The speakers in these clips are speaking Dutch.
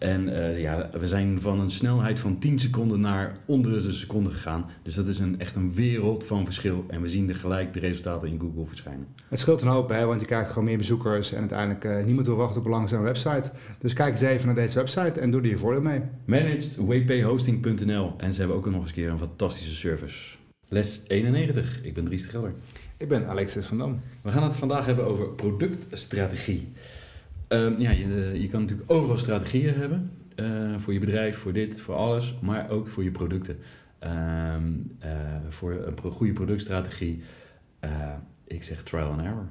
en uh, ja, we zijn van een snelheid van 10 seconden naar onder de seconde gegaan. Dus dat is een, echt een wereld van verschil. En we zien er gelijk de resultaten in Google verschijnen. Het scheelt een hoop, hè, want je krijgt gewoon meer bezoekers. En uiteindelijk uh, niemand wil wachten op een langzame website. Dus kijk eens even naar deze website en doe er je voordeel mee. ManagedWPHosting.nl En ze hebben ook nog eens een keer een fantastische service. Les 91. Ik ben Dries de Gelder. Ik ben Alexis van Dam. We gaan het vandaag hebben over productstrategie. Um, ja, je, je, kan natuurlijk overal strategieën hebben. Uh, voor je bedrijf, voor dit, voor alles. Maar ook voor je producten. Um, uh, voor een goede productstrategie. Uh, ik zeg trial and error.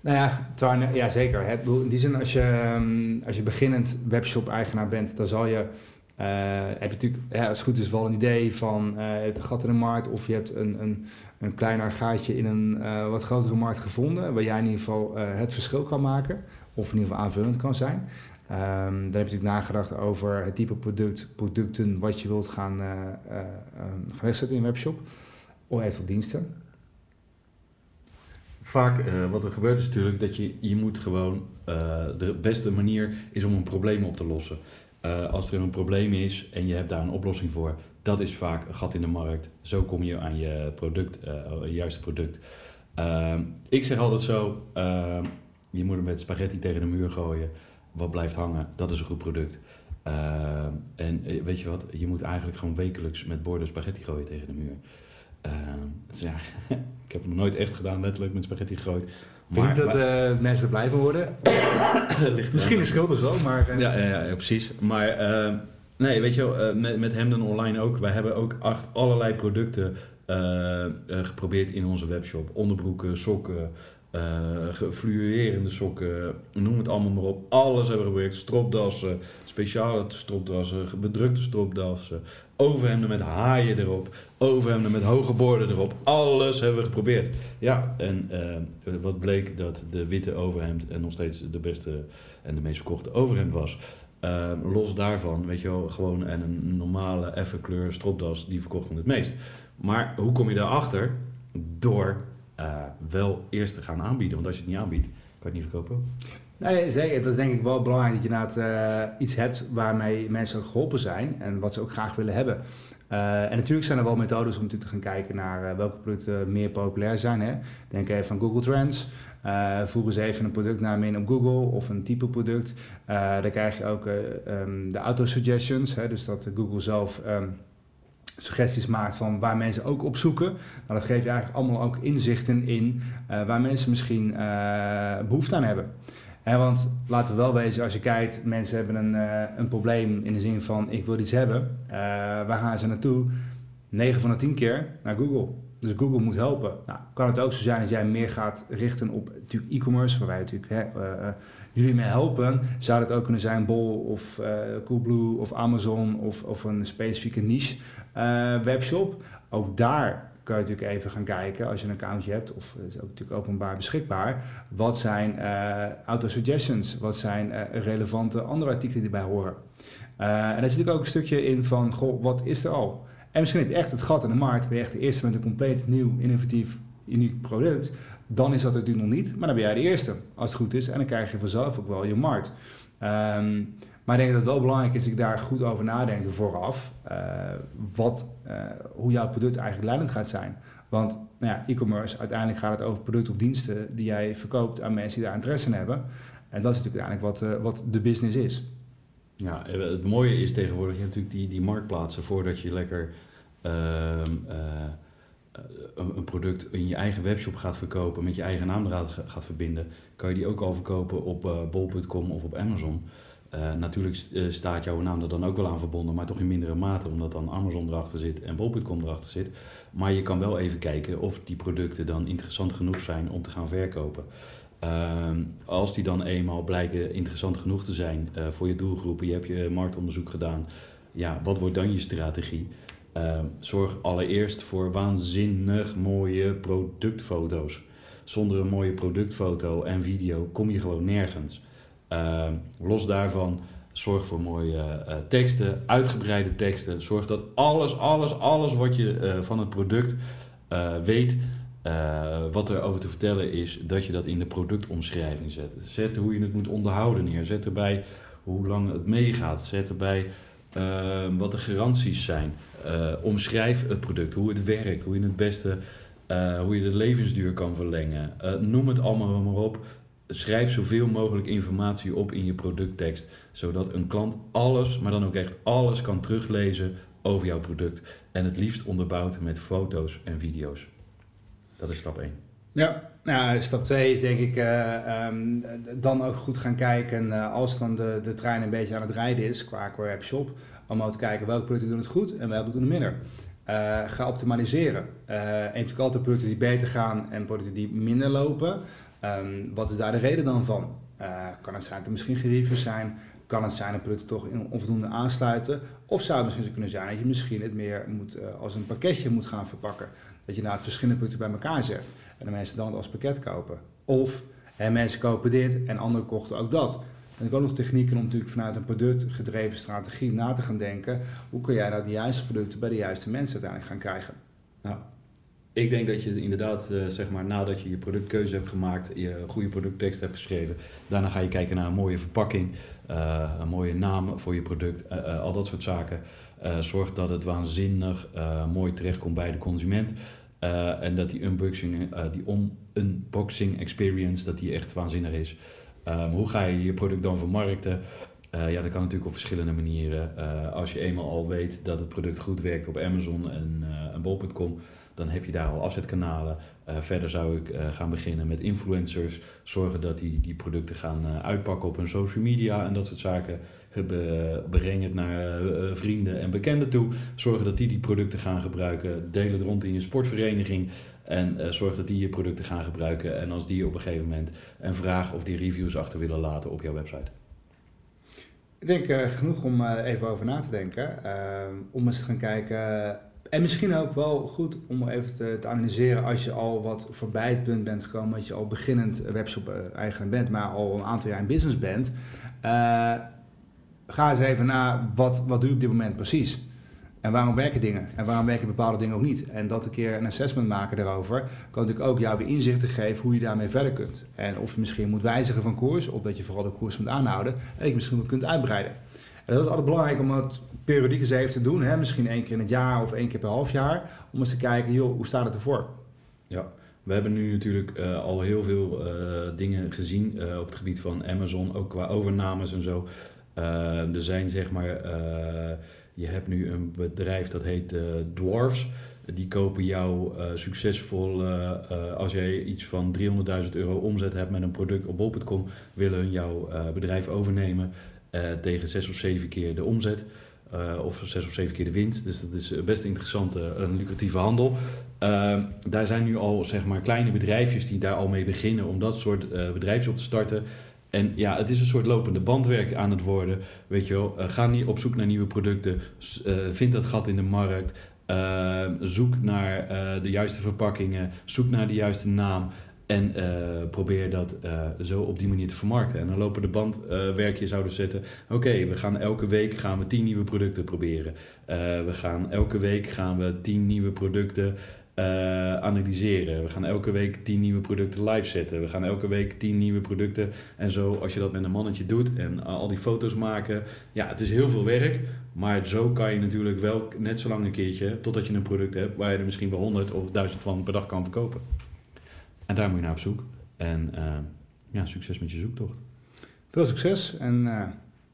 Nou ja, trial, ja zeker. In die zin, als je, um, als je beginnend webshop-eigenaar bent, dan zal je... heb je natuurlijk, ja, als het goed is, wel een idee van het gat in de markt... of je hebt een, een, een kleiner gaatje in een wat grotere markt gevonden... waar jij in ieder geval het verschil kan maken of in ieder geval aanvullend kan zijn. Um, dan heb je natuurlijk nagedacht over het type product, producten wat je wilt gaan, uh, wegzetten in een webshop. Of eventueel diensten. Vaak uh, wat er gebeurt is natuurlijk dat je, je moet gewoon, de beste manier is om een probleem op te lossen. als er een probleem is en je hebt daar een oplossing voor, dat is vaak een gat in de markt. Zo kom je aan je product, je juiste product. Ehm, ik zeg altijd zo, ehm, je moet hem met spaghetti tegen de muur gooien. Wat blijft hangen, dat is een goed product. Uh, en eh, weet je wat, je moet eigenlijk gewoon wekelijks met borden spaghetti gooien tegen de muur. Uh, dus ja, ik heb het nog nooit echt gedaan, letterlijk met spaghetti gegooid. Maar, Vind dat uh, mensen blijven worden? Misschien is schuld of zo, maar... Ja, ja, ja, precies. Maar nee, weet je wel, met, met Hemden Online ook. Wij hebben ook acht, allerlei producten geprobeerd in onze webshop. Onderbroeken, sokken, gefluorerende sokken, noem het allemaal maar op. Alles hebben we geprobeerd. Stropdassen, speciale stropdassen, bedrukte stropdassen, overhemden met haaien erop, overhemden met hoge borden erop. Alles hebben we geprobeerd. Ja, en uh, wat bleek dat de witte overhemd en nog steeds de beste en de meest verkochte overhemd was. Uh, los daarvan, weet je wel, gewoon en een normale effe kleur stropdas, die verkochten het meest. Maar hoe kom je daarachter? Door uh, wel eerst te gaan aanbieden. Want als je het niet aanbiedt, kan je het niet verkopen. Nee, zeker. Dat is denk ik wel belangrijk dat je inderdaad uh, iets hebt waarmee mensen geholpen zijn en wat ze ook graag willen hebben. Uh, en natuurlijk zijn er wel methodes om natuurlijk te gaan kijken naar welke producten meer populair zijn. Hè. Denk even aan Google Trends. voer eens even een productnaam in op Google of een type product. dan krijg je ook um, de auto-suggestions. Dus dat Google zelf um, suggesties maakt van waar mensen ook op zoeken. Nou, dat geeft je eigenlijk allemaal ook inzichten in uh, waar mensen misschien uh, behoefte aan hebben. He, want laten we wel wezen, als je kijkt, mensen hebben een, uh, een probleem in de zin van ik wil iets hebben. waar gaan ze naartoe? 9 van de 10 keer naar Google. Dus Google moet helpen. Nou, kan het ook zo zijn dat jij meer gaat richten op e-commerce, waar wij natuurlijk hè, jullie mee helpen, zou het ook kunnen zijn Bol of uh, Coolblue of Amazon of, of een specifieke niche webshop. Ook daar kan je natuurlijk even gaan kijken als je een accountje hebt, of het is ook natuurlijk openbaar beschikbaar. Wat zijn auto-suggestions? Wat zijn relevante andere artikelen die erbij horen? en daar zit natuurlijk ook een stukje in van, goh, wat is er al? En misschien heb je echt het gat in de markt, ben je echt de eerste met een compleet nieuw, innovatief, uniek product dan is dat natuurlijk nog niet, maar dan ben jij de eerste, als het goed is. En dan krijg je vanzelf ook wel je markt. Um, maar ik denk dat het wel belangrijk is dat ik daar goed over nadenk vooraf. Uh, wat, uh, hoe jouw product eigenlijk leidend gaat zijn. Want nou ja, e-commerce, uiteindelijk gaat het over producten of diensten die jij verkoopt aan mensen die daar interesse in hebben. En dat is natuurlijk uiteindelijk wat, uh, wat de business is. Ja, het mooie is tegenwoordig, je hebt natuurlijk die, die marktplaatsen voordat je lekker ehm, een, een, product in je eigen webshop gaat verkopen, met je eigen naam gaat verbinden, kan je die ook al verkopen op uh, bol.com of op Amazon. Natuurlijk staat jouw naam er dan ook wel aan verbonden, maar toch in mindere mate, omdat dan Amazon erachter zit en bol.com erachter zit. Maar je kan wel even kijken of die producten dan interessant genoeg zijn om te gaan verkopen. Ehm, als die dan eenmaal blijken interessant genoeg te zijn uh, voor je doelgroepen, je hebt je marktonderzoek gedaan, ja, wat wordt dan je strategie? Ehm, zorg allereerst voor waanzinnig mooie productfoto's. Zonder een mooie productfoto en video kom je gewoon nergens. Ehm, los daarvan, zorg voor mooie uh, teksten, uitgebreide teksten. Zorg dat alles, alles, alles wat je uh, van het product weet, wat er over te vertellen is, dat je dat in de productomschrijving zet. Zet hoe je het moet onderhouden neer. Zet erbij hoe lang het meegaat. Zet erbij Ehm, wat de garanties zijn. Uh, omschrijf het product, hoe het werkt, hoe je het beste, uh, hoe je de levensduur kan verlengen. Uh, noem het allemaal maar op. Schrijf zoveel mogelijk informatie op in je producttekst, zodat een klant alles, maar dan ook echt alles kan teruglezen over jouw product. En het liefst onderbouwd met foto's en video's. Dat is stap 1. Ja, stap 2 is denk ik uh, um, dan ook goed gaan kijken uh, als dan de, de trein een beetje aan het rijden is qua app shop. Om al te kijken welke producten doen het goed en welke doen het minder. Uh, ga optimaliseren. Uh, natuurlijk altijd producten die beter gaan en producten die minder lopen. Um, wat is daar de reden dan van? kan het zijn dat er misschien geriefers zijn? Kan het zijn dat producten toch onvoldoende aansluiten? Of zou het misschien kunnen zijn dat je misschien het meer moet, als een pakketje moet gaan verpakken? Dat je nou het verschillende producten bij elkaar zet en de mensen dan als pakket kopen. Of hè, mensen kopen dit en anderen kochten ook dat. En ik ook nog technieken om natuurlijk vanuit een productgedreven strategie na te gaan denken. Hoe kun jij nou de juiste producten bij de juiste mensen uiteindelijk gaan krijgen? Nou, ik denk dat je inderdaad, uh, zeg maar, nadat je je productkeuze hebt gemaakt, je goede producttekst hebt geschreven, daarna ga je kijken naar een mooie verpakking, uh, een mooie naam voor je product, uh, al dat soort zaken. Zorg dat het waanzinnig mooi terechtkomt bij de consument. en dat die unboxing, die unboxing experience, dat die echt waanzinnig is. Um, hoe ga je je product dan vermarkten? Ja, dat kan natuurlijk op verschillende manieren. Als je eenmaal al weet dat het product goed werkt op Amazon en, en bol.com, dan heb je daar al afzetkanalen. verder zou ik gaan beginnen met influencers. Zorgen dat die, die producten gaan uitpakken op hun social media en dat soort zaken. Breng het naar vrienden en bekenden toe. Zorgen dat die die producten gaan gebruiken. Deel het rond in je sportvereniging. En zorg dat die je producten gaan gebruiken. En als die op een gegeven moment een vraag of die reviews achter willen laten op jouw website. Ik denk genoeg om even over na te denken. om eens te gaan kijken. En misschien ook wel goed om even te, analyseren als je al wat voorbij het punt bent gekomen dat je al beginnend webshop-eigenaar bent, maar al een aantal jaar in business bent. ga eens even naar wat, wat doe je op dit moment precies. En waarom werken dingen? En waarom werken bepaalde dingen ook niet? En dat een keer een assessment maken daarover, kan natuurlijk ook jou weer inzichten geven hoe je daarmee verder kunt. En of je misschien moet wijzigen van koers, of dat je vooral de koers moet aanhouden en dat misschien kunt uitbreiden. Dat is altijd belangrijk om het periodiek eens even te doen, hè? misschien één keer in het jaar of één keer per half jaar, om eens te kijken, joh, hoe staat het ervoor? Ja, we hebben nu natuurlijk uh, al heel veel uh, dingen gezien uh, op het gebied van Amazon, ook qua overnames en zo. er zijn zeg maar je hebt nu een bedrijf dat heet Dwarfs. Die kopen jou succesvol, als jij iets van 300.000 euro omzet hebt met een product op bol.com, willen hun jouw bedrijf overnemen tegen zes of zeven keer de omzet. of zes of zeven keer de winst. Dus dat is best interessante, een lucratieve handel. Ehm, daar zijn nu al zeg maar, kleine bedrijfjes die daar al mee beginnen om dat soort bedrijfjes op te starten. En ja, het is een soort lopende bandwerk aan het worden. Weet je wel, uh, ga niet op zoek naar nieuwe producten. Uh, vind dat gat in de markt. Uh, zoek naar de juiste verpakkingen. Zoek naar de juiste naam. En probeer dat zo op die manier te vermarkten. En dan lopen de bandwerk je zouden zetten. Oké, we gaan elke week gaan we tien nieuwe producten proberen. we gaan elke week gaan we tien nieuwe producten analyseren. We gaan elke week 10 nieuwe producten live zetten. We gaan elke week 10 nieuwe producten. En zo, als je dat met een mannetje doet en al die foto's maken. Ja, het is heel veel werk. Maar zo kan je natuurlijk wel net zo lang een keertje, totdat je een product hebt waar je er misschien wel 100 of 1000 van per dag kan verkopen. En daar moet je naar op zoek. En uh, ja, succes met je zoektocht. Veel succes en uh,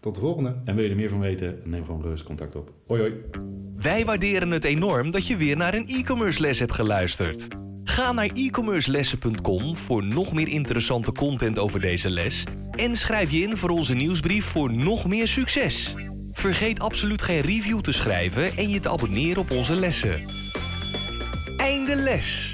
tot de volgende. En wil je er meer van weten, neem gewoon gerust contact op. Hoi hoi. Wij waarderen het enorm dat je weer naar een e-commerce les hebt geluisterd. Ga naar e-commercelessen.com voor nog meer interessante content over deze les en schrijf je in voor onze nieuwsbrief voor nog meer succes. Vergeet absoluut geen review te schrijven en je te abonneren op onze lessen. Einde les.